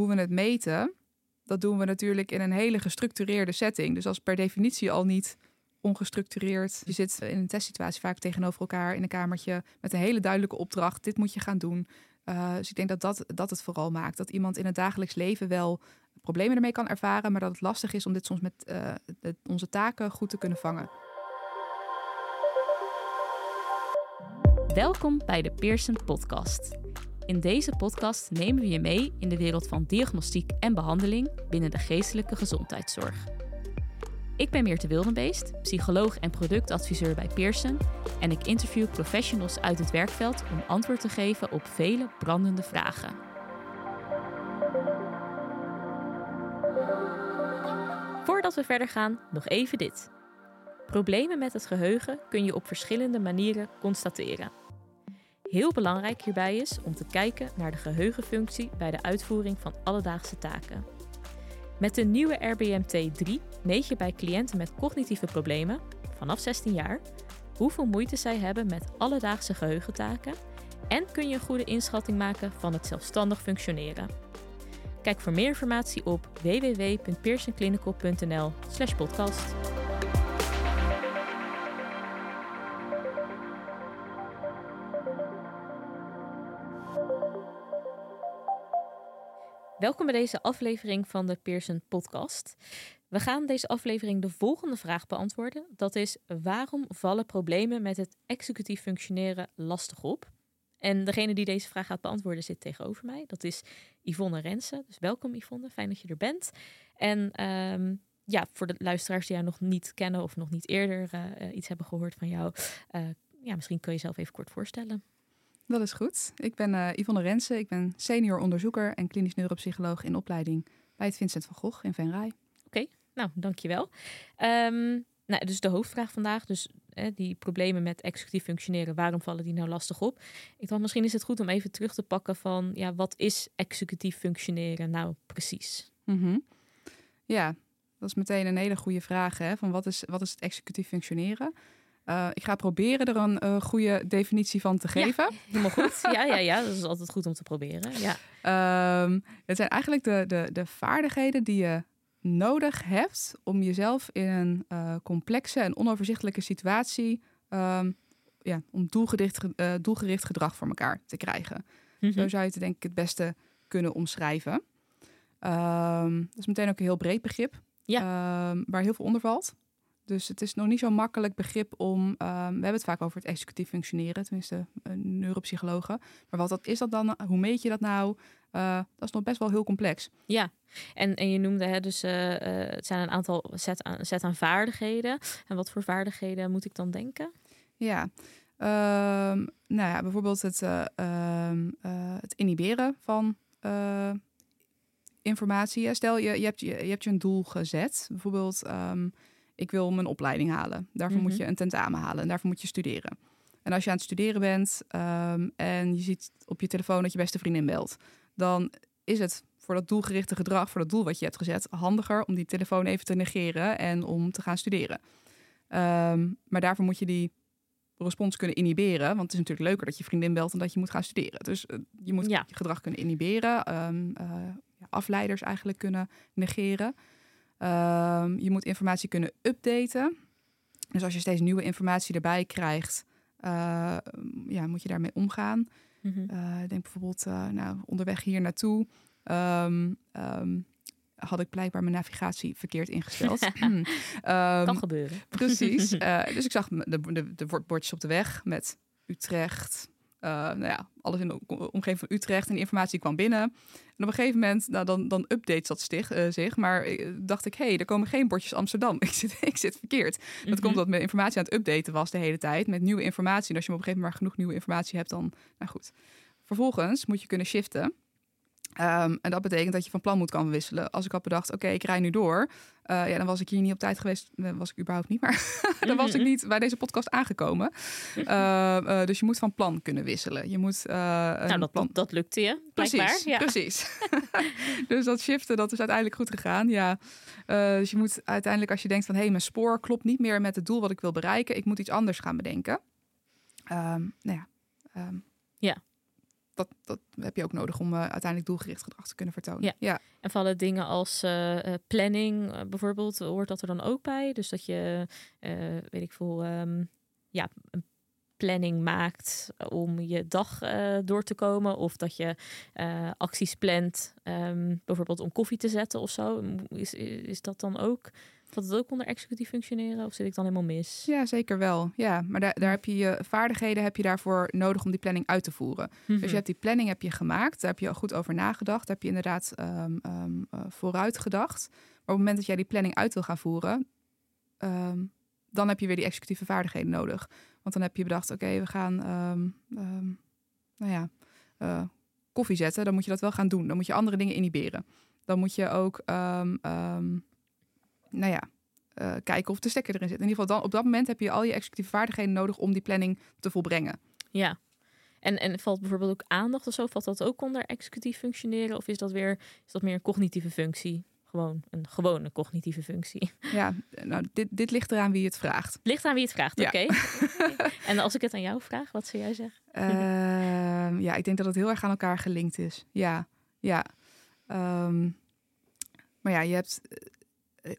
hoe we het meten, dat doen we natuurlijk in een hele gestructureerde setting. Dus als per definitie al niet ongestructureerd. Je zit in een testsituatie vaak tegenover elkaar in een kamertje met een hele duidelijke opdracht. Dit moet je gaan doen. Uh, dus ik denk dat, dat dat het vooral maakt. Dat iemand in het dagelijks leven wel problemen ermee kan ervaren, maar dat het lastig is om dit soms met de, onze taken goed te kunnen vangen. Welkom bij de Pearson Podcast. In deze podcast nemen we je mee in de wereld van diagnostiek en behandeling binnen de geestelijke gezondheidszorg. Ik ben Meerte Wildenbeest, psycholoog en productadviseur bij Pearson en ik interview professionals uit het werkveld om antwoord te geven op vele brandende vragen. Voordat we verder gaan, nog even dit. Problemen met het geheugen kun je op verschillende manieren constateren. Heel belangrijk hierbij is om te kijken naar de geheugenfunctie bij de uitvoering van alledaagse taken. Met de nieuwe RBMT3 meet je bij cliënten met cognitieve problemen, vanaf 16 jaar, hoeveel moeite zij hebben met alledaagse geheugentaken en kun je een goede inschatting maken van het zelfstandig functioneren. Kijk voor meer informatie op www.pearsonclinical.nl/podcast. Welkom bij deze aflevering van de Pearson Podcast. We gaan deze aflevering de volgende vraag beantwoorden. Dat is: waarom vallen problemen met het executief functioneren lastig op? En degene die deze vraag gaat beantwoorden zit tegenover mij. Dat is Yvonne Rensen. Dus welkom Yvonne, fijn dat je er bent. En ehm, ja, voor de luisteraars die jou nog niet kennen of nog niet eerder uh, iets hebben gehoord van jou, uh, ja, misschien kun je jezelf even kort voorstellen. Dat is goed. Ik ben uh, Yvonne Rensen. Ik ben senior onderzoeker en klinisch neuropsycholoog in opleiding bij het Vincent van Gogh in Venray. Oké, nou dankjewel. Um, nou, dus de hoofdvraag vandaag, dus die problemen met executief functioneren, waarom vallen die nou lastig op? Ik dacht misschien is het goed om even terug te pakken van, ja, wat is executief functioneren nou precies? Mm Ja, dat is meteen een hele goede vraag. Hè? Van wat is, wat is het executief functioneren? Uh, ik ga proberen er een uh, goede definitie van te geven. Ja, helemaal goed. Ja, ja, ja, dat is altijd goed om te proberen. Ja. Um, het zijn eigenlijk de, de, de vaardigheden die je nodig hebt om jezelf in een uh, complexe en onoverzichtelijke situatie um, ja, om doelgericht, doelgericht gedrag voor elkaar te krijgen. Mm -hmm. Zo zou je het denk ik het beste kunnen omschrijven. Um, dat is meteen ook een heel breed begrip. Ja. waar heel veel onder valt. Dus het is nog niet zo'n makkelijk begrip om. Um, we hebben het vaak over het executief functioneren, tenminste uh, neuropsychologen. Maar wat dat, is dat dan? Hoe meet je dat nou? Uh, dat is nog best wel heel complex. Ja, en, en je noemde hè, dus uh, het zijn een aantal set aan, set aan vaardigheden. En wat voor vaardigheden moet ik dan denken? Ja, um, nou ja, bijvoorbeeld het, um, het inhiberen van informatie. Stel je, je, hebt, je, je hebt je een doel gezet, bijvoorbeeld. Um, ik wil mijn opleiding halen. Daarvoor moet mhm. je een tentamen halen en daarvoor moet je studeren. En als je aan het studeren bent um, en je ziet op je telefoon dat je beste vriendin belt, dan is het voor dat doelgerichte gedrag, voor dat doel wat je hebt gezet, handiger om die telefoon even te negeren en om te gaan studeren. Um, maar daarvoor moet je die respons kunnen inhiberen. Want het is natuurlijk leuker dat je vriendin belt dan dat je moet gaan studeren. Dus uh, je moet ja. je gedrag kunnen inhiberen, um, uh, ja, afleiders eigenlijk kunnen negeren. Um, je moet informatie kunnen updaten. Dus als je steeds nieuwe informatie erbij krijgt, uh, ja, moet je daarmee omgaan. Mm -hmm. uh, denk bijvoorbeeld, uh, nou, onderweg hier naartoe um, um, had ik blijkbaar mijn navigatie verkeerd ingesteld. um, kan gebeuren. Precies. dus ik zag de, de, de bordjes op de weg met Utrecht, uh, nou ja, alles in de omgeving van Utrecht en die informatie kwam binnen. En op een gegeven moment, nou, dan, dan updates dat stig, uh, zich. Maar dacht ik, hé, hey, er komen geen bordjes Amsterdam. Ik zit, ik zit verkeerd. Mm -hmm. Dat komt omdat mijn informatie aan het updaten was de hele tijd. Met nieuwe informatie. En als je op een gegeven moment maar genoeg nieuwe informatie hebt, dan, nou goed. Vervolgens moet je kunnen shiften. Um, en dat betekent dat je van plan moet kan wisselen. Als ik had bedacht, oké, okay, ik rij nu door. Uh, ja, dan was ik hier niet op tijd geweest. was ik überhaupt niet, maar dan was ik niet bij deze podcast aangekomen. Uh, uh, dus je moet van plan kunnen wisselen. Je moet. nou, dat, plan... dat lukte je. Precies, ja. precies. dus dat shiften, dat is uiteindelijk goed gegaan. Ja. dus je moet uiteindelijk, als je denkt van hé, hey, mijn spoor klopt niet meer met het doel wat ik wil bereiken. Ik moet iets anders gaan bedenken. Um, nou ja. Um, ja dat, dat heb je ook nodig om uh, uiteindelijk doelgericht gedrag te kunnen vertonen. Ja. ja. En vallen dingen als uh, planning bijvoorbeeld, hoort dat er dan ook bij? Dus dat je, weet ik veel, um, ja, een planning maakt om je dag door te komen. Of dat je acties plant, um, bijvoorbeeld om koffie te zetten of zo. Is, is dat dan ook, valt het ook onder executief functioneren? Of zit ik dan helemaal mis? Ja, zeker wel. Ja, maar daar, daar heb je je vaardigheden heb je daarvoor nodig om die planning uit te voeren. Mm -hmm. Dus je hebt die planning heb je gemaakt, daar heb je al goed over nagedacht. Daar heb je inderdaad um, um, uh, vooruit gedacht. Maar op het moment dat jij die planning uit wil gaan voeren, dan heb je weer die executieve vaardigheden nodig. Want dan heb je bedacht, oké, okay, we gaan, nou ja, uh, koffie zetten. Dan moet je dat wel gaan doen. Dan moet je andere dingen inhiberen. Dan moet je ook, um, nou ja, uh, kijken of de stekker erin zit. In ieder geval, dan, op dat moment heb je al je executieve vaardigheden nodig om die planning te volbrengen. Ja. En, en valt bijvoorbeeld ook aandacht of zo? Valt dat ook onder executief functioneren? Of is dat weer is dat meer een cognitieve functie? Gewoon een gewone cognitieve functie. Ja, nou, dit, dit ligt eraan wie het vraagt. Ligt aan wie het vraagt, oké. Okay. en als ik het aan jou vraag, wat zou jij zeggen? Uh, ja, ik denk dat het heel erg aan elkaar gelinkt is. Ja, ja. Um, maar ja, je hebt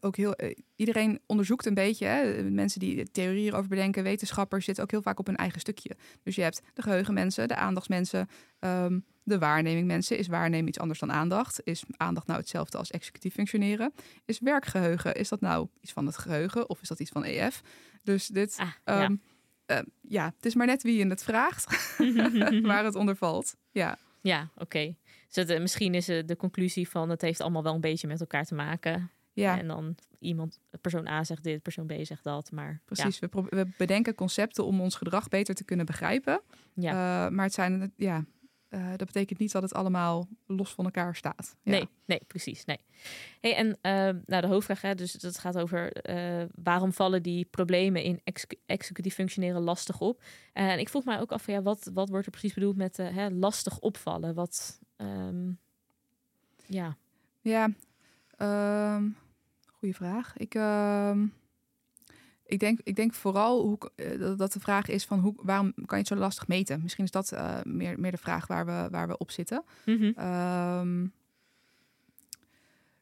ook heel... Iedereen onderzoekt een beetje. Hè? Mensen die theorieën over bedenken, wetenschappers... zitten ook heel vaak op hun eigen stukje. Dus je hebt de geheugenmensen, de aandachtsmensen... Um, de waarneming mensen. Is waarnemen iets anders dan aandacht? Is aandacht nou hetzelfde als executief functioneren? Is werkgeheugen, is dat nou iets van het geheugen of is dat iets van EF? Dus dit, ah, ja. Uh, ja, het is maar net wie je het vraagt waar het onder valt. Ja, ja oké. Okay. Dus het, misschien is de conclusie van het heeft allemaal wel een beetje met elkaar te maken. Ja. En dan iemand, persoon A zegt dit, persoon B zegt dat. Maar precies, ja. we, we, bedenken concepten om ons gedrag beter te kunnen begrijpen. Ja. Uh, maar het zijn, ja, uh, dat betekent niet dat het allemaal los van elkaar staat. Ja. Nee, nee, precies. Nee. Hey, en uh, nou, de hoofdvraag, hè, dus dat gaat over uh, waarom vallen die problemen in ex executief functioneren lastig op? en ik vroeg mij ook af, ja, wat, wat wordt er precies bedoeld met hè, lastig opvallen? Wat, um, ja. Ja, um, goede vraag. Ik. Um ik denk, ik denk vooral hoe, uh, dat de vraag is van hoe, waarom kan je het zo lastig meten? Misschien is dat uh, meer, meer de vraag waar we, waar we op zitten. Mm -hmm. um,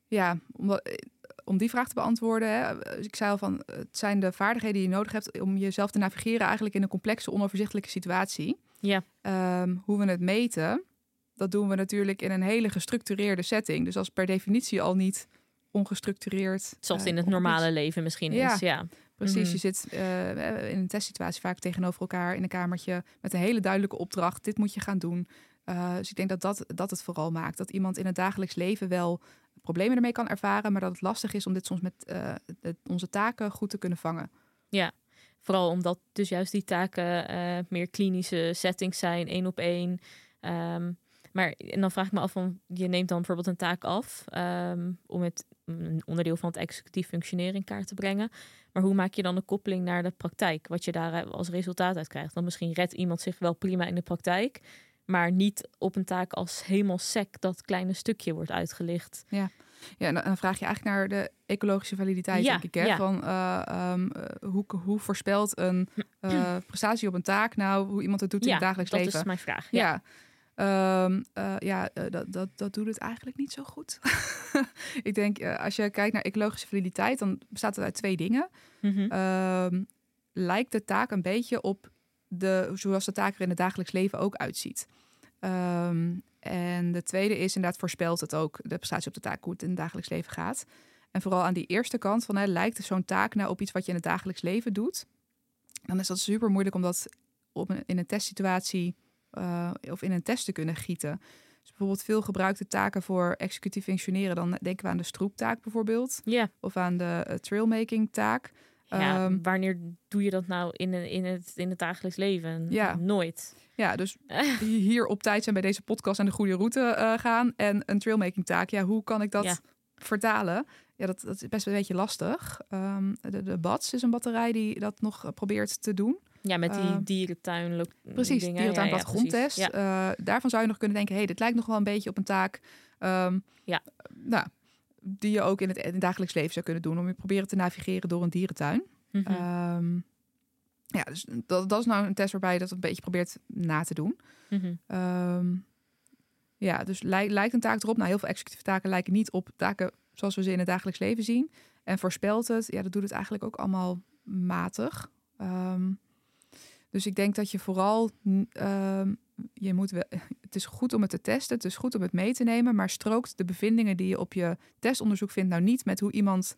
ja, om, om die vraag te beantwoorden. Hè, ik zei al van, het zijn de vaardigheden die je nodig hebt om jezelf te navigeren eigenlijk in een complexe, onoverzichtelijke situatie. Ja. Um, hoe we het meten, dat doen we natuurlijk in een hele gestructureerde setting. Dus als per definitie al niet ongestructureerd. Zoals in het normale is. leven misschien ja. is. Ja. Precies, mm -hmm. je zit uh, in een testsituatie vaak tegenover elkaar in een kamertje met een hele duidelijke opdracht. Dit moet je gaan doen. Uh, dus ik denk dat, dat dat het vooral maakt. Dat iemand in het dagelijks leven wel problemen ermee kan ervaren, maar dat het lastig is om dit soms met uh, onze taken goed te kunnen vangen. Ja, vooral omdat dus juist die taken meer klinische settings zijn, één op één. Um, maar en dan vraag ik me af van, je neemt dan bijvoorbeeld een taak af um, om het een onderdeel van het executief functioneren in kaart te brengen. Maar hoe maak je dan de koppeling naar de praktijk? Wat je daar als resultaat uit krijgt. Dan misschien redt iemand zich wel prima in de praktijk, maar niet op een taak als helemaal sec dat kleine stukje wordt uitgelicht. Ja. Ja, en dan vraag je eigenlijk naar de ecologische validiteit, ja, denk ik. Hè? Ja. Van, uh, um, hoe, hoe voorspelt een uh, prestatie op een taak nou hoe iemand het doet in het dagelijks dat leven? dat is mijn vraag. Ja. Ja. Um, uh, ja, uh, dat, dat, dat doet het eigenlijk niet zo goed. ik denk, uh, als je kijkt naar ecologische validiteit, dan bestaat het uit twee dingen. -hmm. um, lijkt de taak een beetje op de, zoals de taak er in het dagelijks leven ook uitziet. Um, en de tweede is inderdaad voorspelt het ook de prestatie op de taak hoe het in het dagelijks leven gaat. En vooral aan die eerste kant van hè, lijkt zo'n taak nou op iets wat je in het dagelijks leven doet, dan is dat super moeilijk om dat op een, in een testsituatie uh, of in een test te kunnen gieten. Dus bijvoorbeeld veel gebruikte taken voor executief functioneren. Dan denken we aan de stroeptaak bijvoorbeeld. Of aan de uh, trailmaking taak. Ja, um, wanneer doe je dat nou in, in, het, in het dagelijks leven? Ja. Nooit. Ja, dus hier op tijd zijn bij deze podcast aan de goede route uh, gaan. En een trailmaking taak, ja, hoe kan ik dat ja. vertalen? Ja, dat, dat is best een beetje lastig. Um, de, de BATS is een batterij die dat nog probeert te doen. Ja, met die uh, dierentuin. Precies, dingen. dierentuin ja, ja, grondtest. Ja. Uh, daarvan zou je nog kunnen denken, hey, dit lijkt nog wel een beetje op een taak. Um, ja. Nou, die je ook in het, in het dagelijks leven zou kunnen doen om je proberen te navigeren door een dierentuin. Mm -hmm. um, ja, dus dat, dat is nou een test waarbij je dat een beetje probeert na te doen. Mm -hmm. um, Ja, dus lijkt, lijkt een taak erop. Nou, heel veel executieve taken lijken niet op taken zoals we ze in het dagelijks leven zien. En voorspelt het, ja, dat doet het eigenlijk ook allemaal matig. Ehm, dus ik denk dat je vooral, um, je moet wel, het is goed om het te testen, het is goed om het mee te nemen, maar strookt de bevindingen die je op je testonderzoek vindt nou niet met hoe iemand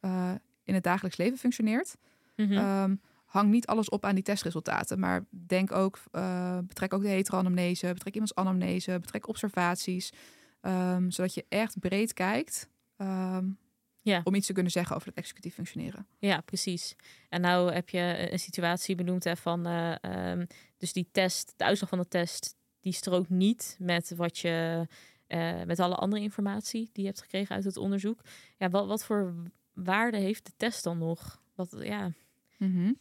uh, in het dagelijks leven functioneert. Mhm. Ehm, hang niet alles op aan die testresultaten, maar denk ook, uh, betrek ook de heteroanamnese, betrek iemands anamnese, betrek observaties, um, zodat je echt breed kijkt um, ja. om iets te kunnen zeggen over het executief functioneren. Ja, precies. En nou heb je een situatie benoemd hè, van, uh, um, dus die test, de uitslag van de test, die strookt niet met wat je, uh, met alle andere informatie die je hebt gekregen uit het onderzoek. Ja, wat, wat voor waarde heeft de test dan nog? Wat, ja. Mm -hmm.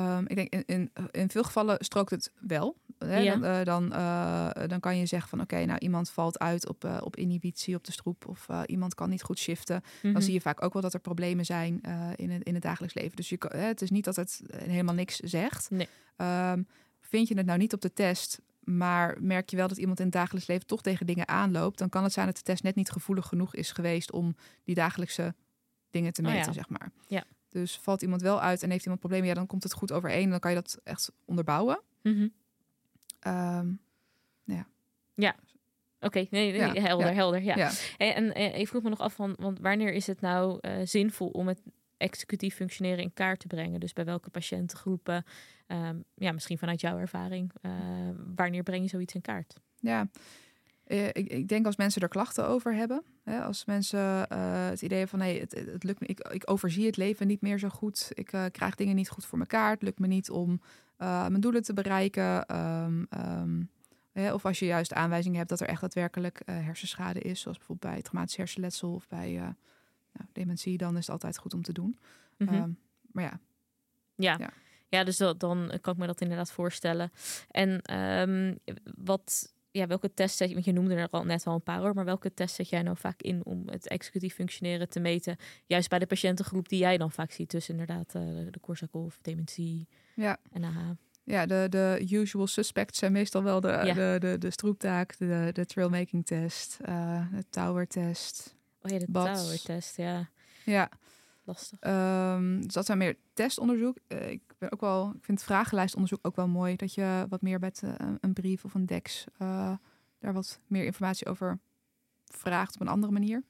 um, ik denk in, in, in veel gevallen strookt het wel. Hè? Ja. Dan, dan, uh, dan kan je zeggen van oké, okay, nou iemand valt uit op, uh, op inhibitie op de stroep of iemand kan niet goed shiften. Mm Mhm. -hmm. Dan zie je vaak ook wel dat er problemen zijn in, het, in het dagelijks leven. Dus je kan, het is niet dat het helemaal niks zegt. Nee. Um, vind je het nou niet op de test, maar merk je wel dat iemand in het dagelijks leven toch tegen dingen aanloopt, dan kan het zijn dat de test net niet gevoelig genoeg is geweest om die dagelijkse dingen te meten, oh ja. zeg maar. Ja. Dus valt iemand wel uit en heeft iemand problemen, ja, dan komt het goed overeen. Dan kan je dat echt onderbouwen. Mm -hmm. Um, ja. Ja. Oké, okay, nee, nee, ja. helder, helder. Ja. En, en, en, ik vroeg me nog af van, want wanneer is het nou uh, zinvol om het executief functioneren in kaart te brengen? Dus bij welke patiëntengroepen, um, ja, misschien vanuit jouw ervaring, uh, wanneer breng je zoiets in kaart? Ja, ik, ik, denk als mensen er klachten over hebben, hè, als mensen uh, het idee van, hey, het, het lukt me, ik, ik overzie het leven niet meer zo goed, ik uh, krijg dingen niet goed voor elkaar, het lukt me niet om mijn doelen te bereiken. Um, um, hè, of als je juist aanwijzingen hebt dat er echt daadwerkelijk hersenschade is, zoals bijvoorbeeld bij traumatisch hersenletsel of bij nou, dementie, dan is het altijd goed om te doen. Mm -hmm. um, maar ja. Ja. ja. Ja, dus dat, dan kan ik me dat inderdaad voorstellen. En wat, ja, welke test zet je, want je noemde er al net al een paar hoor, maar welke test zet jij nou vaak in om het executief functioneren te meten? Juist bij de patiëntengroep die jij dan vaak ziet, dus inderdaad uh, de Korsakoff, dementie ja. en AH. Ja, de, de usual suspects zijn meestal wel de, Ja. de, de, de stroeptaak, de, de trailmaking test, uh, de tower test. Oh ja, de Bats. tower test, ja. Ja, Lastig. um, dus dat zijn meer testonderzoek. Uh, ik, ben ook wel, ik vind vragenlijstonderzoek ook wel mooi. Dat je wat meer met uh, een brief of een dex uh, daar wat meer informatie over vraagt op een andere manier.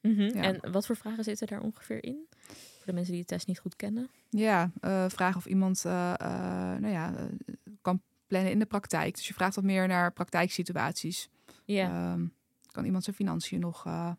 Mm -hmm. Ja. En wat voor vragen zitten daar ongeveer in? Voor de mensen die de test niet goed kennen. Ja, uh, vragen of iemand uh, nou ja, kan plannen in de praktijk. Dus je vraagt wat meer naar praktijksituaties. Ja. Um, kan iemand zijn financiën nog uh,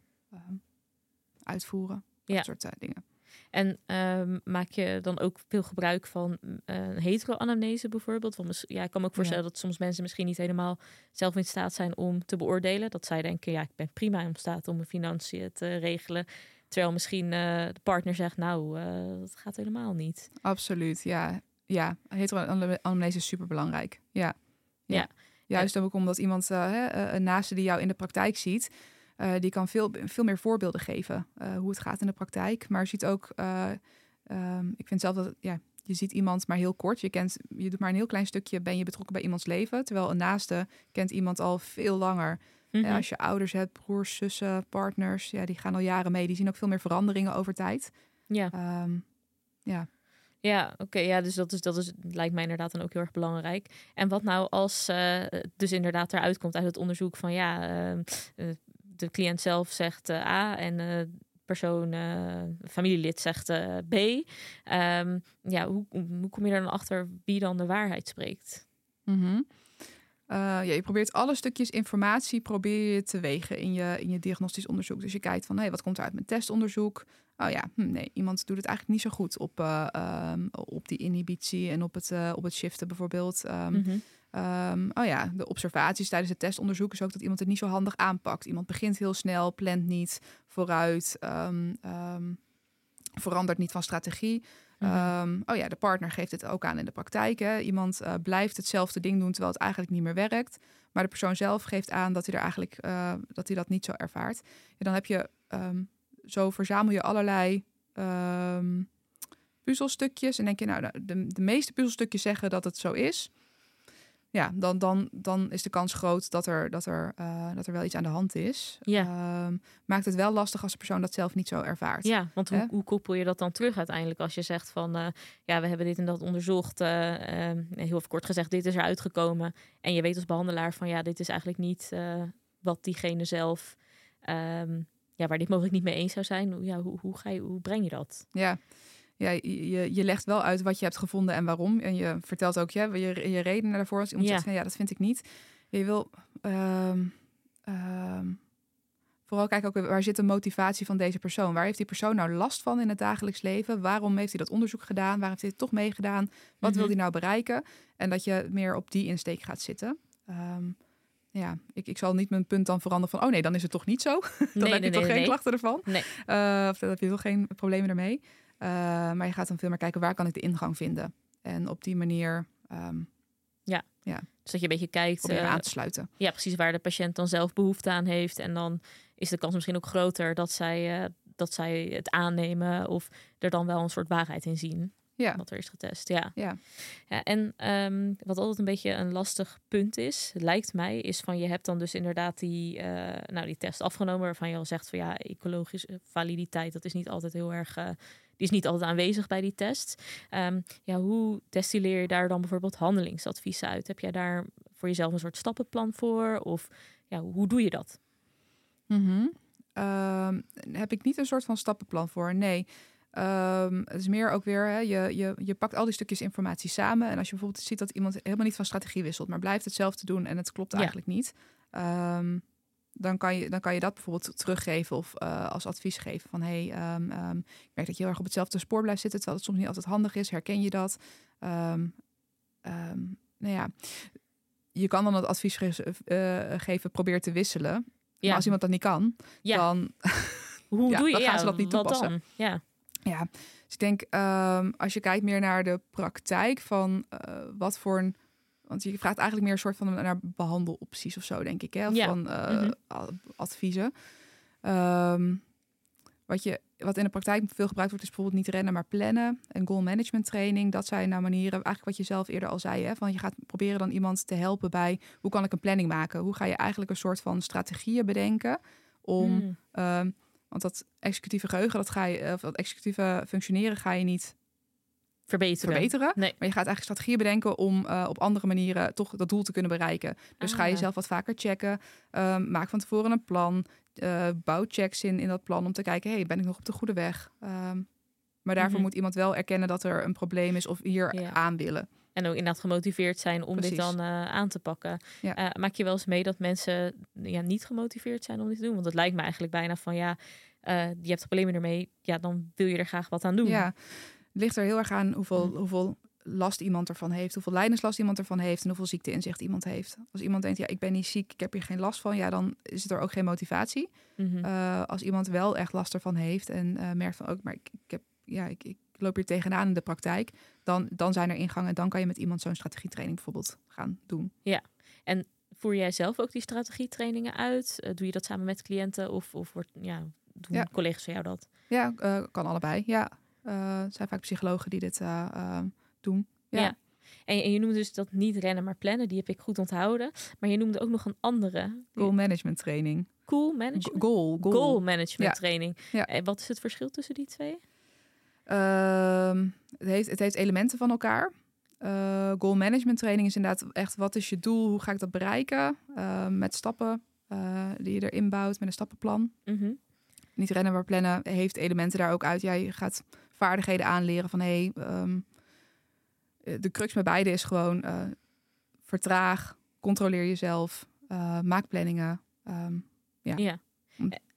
uitvoeren? Dat ja. soort dingen. En um, maak je dan ook veel gebruik van uh, hetero-anamnese bijvoorbeeld? Want ja, ik kan me ook voorstellen ja. dat soms mensen misschien niet helemaal zelf in staat zijn om te beoordelen. Dat zij denken, ja, ik ben prima in staat om mijn financiën te regelen. Terwijl misschien uh, de partner zegt, nou, uh, dat gaat helemaal niet. Absoluut, ja. Ja, hetero-anamnese is super belangrijk. Ja. ja. ja. Juist ook omdat iemand uh, een naaste die jou in de praktijk ziet... Uh, die kan veel, veel meer voorbeelden geven uh, hoe het gaat in de praktijk. Maar je ziet ook, uh, um, ik vind zelf dat, ja, je ziet iemand maar heel kort. Je, kent, je doet maar een heel klein stukje, ben je betrokken bij iemands leven. Terwijl een naaste kent iemand al veel langer. Mm -hmm. als je ouders hebt, broers, zussen, partners, ja, die gaan al jaren mee. Die zien ook veel meer veranderingen over tijd. Ja. Um, ja. Ja, oké. Okay, ja, dus dat, is, dat is, lijkt mij inderdaad dan ook heel erg belangrijk. En wat nou als uh, dus inderdaad eruit komt uit het onderzoek van ja, uh, uh, de cliënt zelf zegt uh, A en de persoon, uh, familielid zegt uh, B. Um, ja, hoe, hoe kom je er dan achter wie dan de waarheid spreekt? Mm -hmm. Uh, ja, je probeert alle stukjes informatie probeer je te wegen in je, in je diagnostisch onderzoek. Dus je kijkt van, hey, wat komt er uit mijn testonderzoek? Oh ja, hm, nee, iemand doet het eigenlijk niet zo goed op, uh, um, op die inhibitie en op het, uh, op het shiften bijvoorbeeld. Um, Mhm. mm -hmm. Um, oh ja, de observaties tijdens het testonderzoek is ook dat iemand het niet zo handig aanpakt. Iemand begint heel snel, plant niet vooruit, um, verandert niet van strategie. Mhm. Oh ja, de partner geeft het ook aan in de praktijk. Hè. Iemand uh, blijft hetzelfde ding doen terwijl het eigenlijk niet meer werkt. Maar de persoon zelf geeft aan dat hij er eigenlijk uh, dat hij dat niet zo ervaart. En dan heb je zo verzamel je allerlei puzzelstukjes. En denk je, nou, de, de meeste puzzelstukjes zeggen dat het zo is. Ja, dan, dan, dan is de kans groot dat er, dat, er, uh, dat er wel iets aan de hand is. Ja. Um, maakt het wel lastig als de persoon dat zelf niet zo ervaart. Ja, want hoe, hoe koppel je dat dan terug uiteindelijk als je zegt van uh, ja, we hebben dit en dat onderzocht. Uh, heel kort gezegd, dit is er uitgekomen. En je weet als behandelaar van ja, dit is eigenlijk niet wat diegene zelf. Um, ja, waar dit mogelijk niet mee eens zou zijn. Ja, hoe, hoe, ga je, hoe breng je dat? Ja ja, je, je legt wel uit wat je hebt gevonden en waarom. En je vertelt ook ja, je, je redenen daarvoor. Als iemand ja. zegt, ja, dat vind ik niet. Je wil um, um, vooral kijken ook waar zit de motivatie van deze persoon. Waar heeft die persoon nou last van in het dagelijks leven? Waarom heeft hij dat onderzoek gedaan? Waar heeft hij het toch meegedaan? Wat mm -hmm. wil hij nou bereiken? En dat je meer op die insteek gaat zitten. Um, ja, ik, ik zal niet mijn punt dan veranderen van... oh nee, dan is het toch niet zo. dan nee, heb nee, je toch nee, geen klachten ervan. Nee. Uh, of dan heb je toch geen problemen ermee. Uh, maar je gaat dan veel meer kijken waar kan ik de ingang vinden. En op die manier. Um, ja. ja. Dus dat je een beetje kijkt. Uh, aan te sluiten. Ja, precies waar de patiënt dan zelf behoefte aan heeft. En dan is de kans misschien ook groter dat zij, uh, dat zij het aannemen. Of er dan wel een soort waarheid in zien. Ja. Wat er is getest. Ja. ja. ja en um, wat altijd een beetje een lastig punt is, lijkt mij, is van je hebt dan dus inderdaad die, nou, die test afgenomen. Waarvan je al zegt van ja, ecologische validiteit, dat is niet altijd heel erg die is niet altijd aanwezig bij die test. Um, ja, hoe destilleer je daar dan bijvoorbeeld handelingsadviezen uit? Heb jij daar voor jezelf een soort stappenplan voor? Of ja, hoe doe je dat? Mm -hmm. um, heb ik niet een soort van stappenplan voor? Nee. Um, het is meer ook weer, hè, je, je, je pakt al die stukjes informatie samen. En als je bijvoorbeeld ziet dat iemand helemaal niet van strategie wisselt, maar blijft hetzelfde doen en het klopt ja. eigenlijk niet. Um, dan kan, je, dan kan je dat bijvoorbeeld teruggeven of uh, als advies geven. Van hey, um, um, ik merk dat je heel erg op hetzelfde spoor blijft zitten, terwijl het soms niet altijd handig is. Herken je dat? Um, nou ja, je kan dan het advies ge uh, geven, probeer te wisselen. Ja. Maar als iemand dat niet kan, ja. dan, Hoe ja, doe je dan gaan ze dat niet toepassen. Dan? Ja. ja, dus ik denk als je kijkt meer naar de praktijk van uh, wat voor een want je vraagt eigenlijk meer een soort van naar behandelopties of zo, denk ik. Hè? Of ja. van uh, Mhm. adviezen. Um, wat, je, wat in de praktijk veel gebruikt wordt, is bijvoorbeeld niet rennen, maar plannen. En goal management training. Dat zijn nou manieren, eigenlijk wat je zelf eerder al zei. Hè? Van je gaat proberen dan iemand te helpen bij hoe kan ik een planning maken? Hoe ga je eigenlijk een soort van strategieën bedenken om. Mm. Um, want dat executieve geheugen, dat ga je, of dat executieve functioneren ga je niet verbeteren. verbeteren. Nee. Maar je gaat eigenlijk strategieën bedenken om uh, op andere manieren toch dat doel te kunnen bereiken. Dus Ah. ga je zelf wat vaker checken. Um, maak van tevoren een plan. Uh, bouw checks in in dat plan om te kijken, hey, ben ik nog op de goede weg? Um, maar daarvoor Mhm. moet iemand wel erkennen dat er een probleem is of hier Ja. aan willen. En ook inderdaad gemotiveerd zijn om Precies. dit dan uh, aan te pakken. Ja. Uh, maak je wel eens mee dat mensen ja, niet gemotiveerd zijn om dit te doen? Want het lijkt me eigenlijk bijna van ja, uh, je hebt problemen ermee. Ja, dan wil je er graag wat aan doen. Ja, het ligt er heel erg aan hoeveel, Mhm. hoeveel last iemand ervan heeft, hoeveel lijdenslast iemand ervan heeft en hoeveel ziekteinzicht iemand heeft. Als iemand denkt, ja, ik ben niet ziek, ik heb hier geen last van, ja, dan is er ook geen motivatie. Mhm. Uh, als iemand wel echt last ervan heeft en uh, merkt van ook, maar ik, ik heb, ja, ik, ik loop hier tegenaan in de praktijk, dan, dan zijn er ingangen. Dan kan je met iemand zo'n strategietraining bijvoorbeeld gaan doen. Ja, en voer jij zelf ook die strategietrainingen uit? Uh, doe je dat samen met cliënten of, of wordt, ja, doen Ja. collega's van jou dat? Ja, kan allebei. Ja, uh, zijn vaak psychologen die dit uh, doen. Ja. Ja. En, en je noemde dus dat niet rennen, maar plannen. Die heb ik goed onthouden. Maar je noemde ook nog een andere. Goal management training. Cool management? Goal. Goal, goal management Ja. training. Ja. En wat is het verschil tussen die twee? Uh, het, heeft, het heeft elementen van elkaar. Uh, goal management training is inderdaad echt wat is je doel, hoe ga ik dat bereiken? Uh, met stappen uh, die je erin bouwt, met een stappenplan. Mm -hmm. Niet rennen, maar plannen heeft elementen daar ook uit. Ja, je gaat vaardigheden aanleren van hé, hey, um, de crux met beide is gewoon uh, vertraag, controleer jezelf, uh, maak planningen. Um, ja. ja.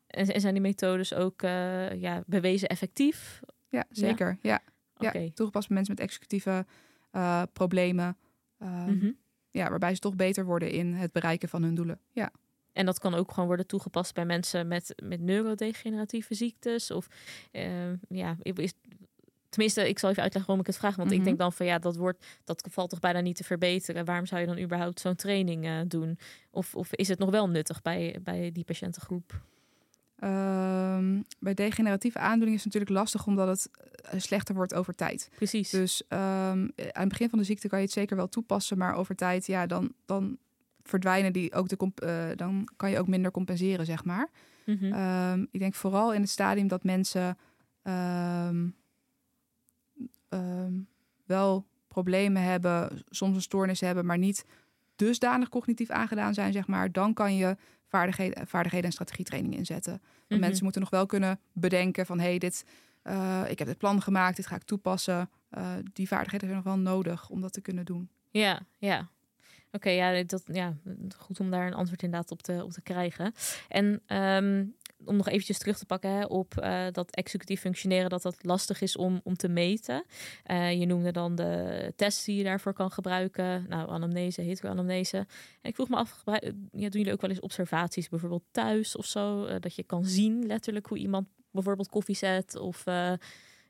En zijn die methodes ook uh, ja, bewezen effectief? Ja, zeker. Ja, ja. Okay. ja toegepast bij mensen met executieve problemen. Um, Mhm. Ja, waarbij ze toch beter worden in het bereiken van hun doelen. Ja. En dat kan ook gewoon worden toegepast bij mensen met, met neurodegeneratieve ziektes. Of uh, ja, is, tenminste, ik zal even uitleggen waarom ik het vraag. Want Mhm. mm -hmm. ik denk dan van ja, dat wordt dat valt toch bijna niet te verbeteren. Waarom zou je dan überhaupt zo'n training uh, doen? Of, of is het nog wel nuttig bij, bij die patiëntengroep? Um, bij degeneratieve aandoeningen is het natuurlijk lastig omdat het slechter wordt over tijd. Precies. Dus ehm, aan het begin van de ziekte kan je het zeker wel toepassen, maar over tijd, ja, dan, dan verdwijnen die ook de eh, dan kan je ook minder compenseren, zeg maar. Mhm. Ehm, ik denk vooral in het stadium dat mensen ehm, ehm, wel problemen hebben, soms een stoornis hebben, maar niet dusdanig cognitief aangedaan zijn, zeg maar, dan kan je vaardigheden, vaardigheden en strategietraining inzetten. Mhm. mensen moeten nog wel kunnen bedenken van, hé, hey, dit, eh, ik heb dit plan gemaakt, dit ga ik toepassen. Eh, die vaardigheden zijn nog wel nodig om dat te kunnen doen. Ja, ja. Oké, ja, dat, ja, goed om daar een antwoord inderdaad op te, op te krijgen. En ehm, om nog eventjes terug te pakken hè, op eh, dat executief functioneren, dat dat lastig is om, om te meten. Eh, je noemde dan de tests die je daarvoor kan gebruiken. Nou, anamnese, heteroanamnese. En ik vroeg me af, gebruik- ja, doen jullie ook wel eens observaties, bijvoorbeeld thuis of zo? eh, dat je kan zien letterlijk hoe iemand bijvoorbeeld koffie zet of eh,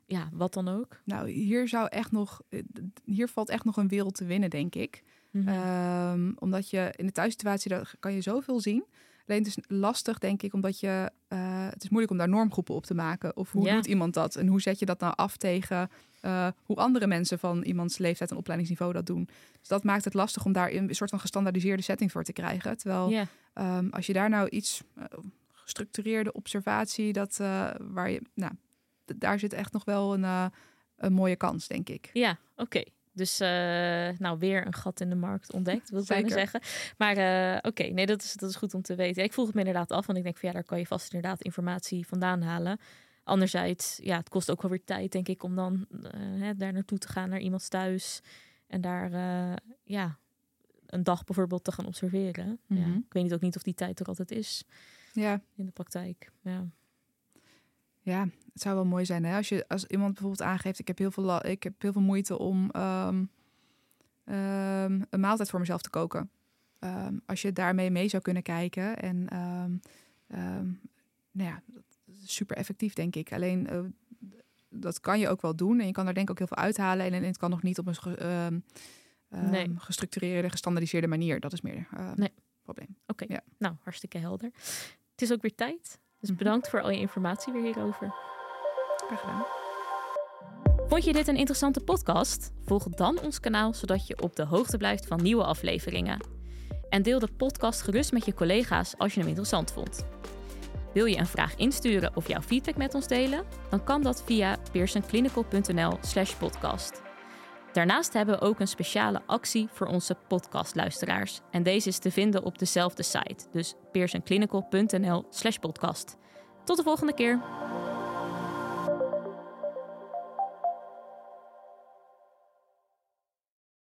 ja, wat dan ook? Nou, hier zou echt nog, eh, hier valt echt nog een wereld te winnen, denk ik. Mhm. Ehm, omdat je in de thuissituatie daar kan je zoveel zien. Alleen het is lastig, denk ik, omdat je. eh, het is moeilijk om daar normgroepen op te maken. Of hoe Ja. doet iemand dat? En hoe zet je dat nou af tegen eh, hoe andere mensen van iemands leeftijd en opleidingsniveau dat doen? Dus dat maakt het lastig om daar een soort van gestandaardiseerde setting voor te krijgen. Terwijl ja. ehm, als je daar nou iets eh, gestructureerde observatie, dat waar je. Nou, daar zit echt nog wel een, een mooie kans, denk ik. Ja, oké. Dus eh, nou, weer een gat in de markt ontdekt, wil ik bijna zeggen. Maar eh, oké, nee, dat is, dat is goed om te weten. Ik vroeg het me inderdaad af, want ik denk van ja, daar kan je vast inderdaad informatie vandaan halen. Anderzijds, ja, het kost ook wel weer tijd, denk ik, om dan eh, hè, daar naartoe te gaan, naar iemands thuis. En daar, ja, een dag bijvoorbeeld te gaan observeren. ja, Mhm. ik weet niet ook niet of die tijd er altijd is Ja, in de praktijk. Ja. Ja, het zou wel mooi zijn hè? als je als iemand bijvoorbeeld aangeeft: ik heb heel veel, ik heb heel veel moeite om ehm, ehm, een maaltijd voor mezelf te koken. Ehm, als je daarmee mee zou kunnen kijken en nou ja, super effectief denk ik. Alleen eh, dat kan je ook wel doen en je kan daar denk ik ook heel veel uithalen en het kan nog niet op een Nee. gestructureerde, gestandaardiseerde manier. Dat is meer uh, Nee. probleem. Oké, Ja. nou, hartstikke helder. Het is ook weer tijd. Dus Mhm. bedankt voor al je informatie weer hierover. Graag gedaan. Vond je dit een interessante podcast? Volg dan ons kanaal zodat je op de hoogte blijft van nieuwe afleveringen. En deel de podcast gerust met je collega's als je hem interessant vond. Wil je een vraag insturen of jouw feedback met ons delen? Dan kan dat via pearsonclinical.nl/slash podcast. Daarnaast hebben we ook een speciale actie voor onze podcastluisteraars. En deze is te vinden op dezelfde site, dus pearsonclinical.nl/slash podcast. Tot de volgende keer!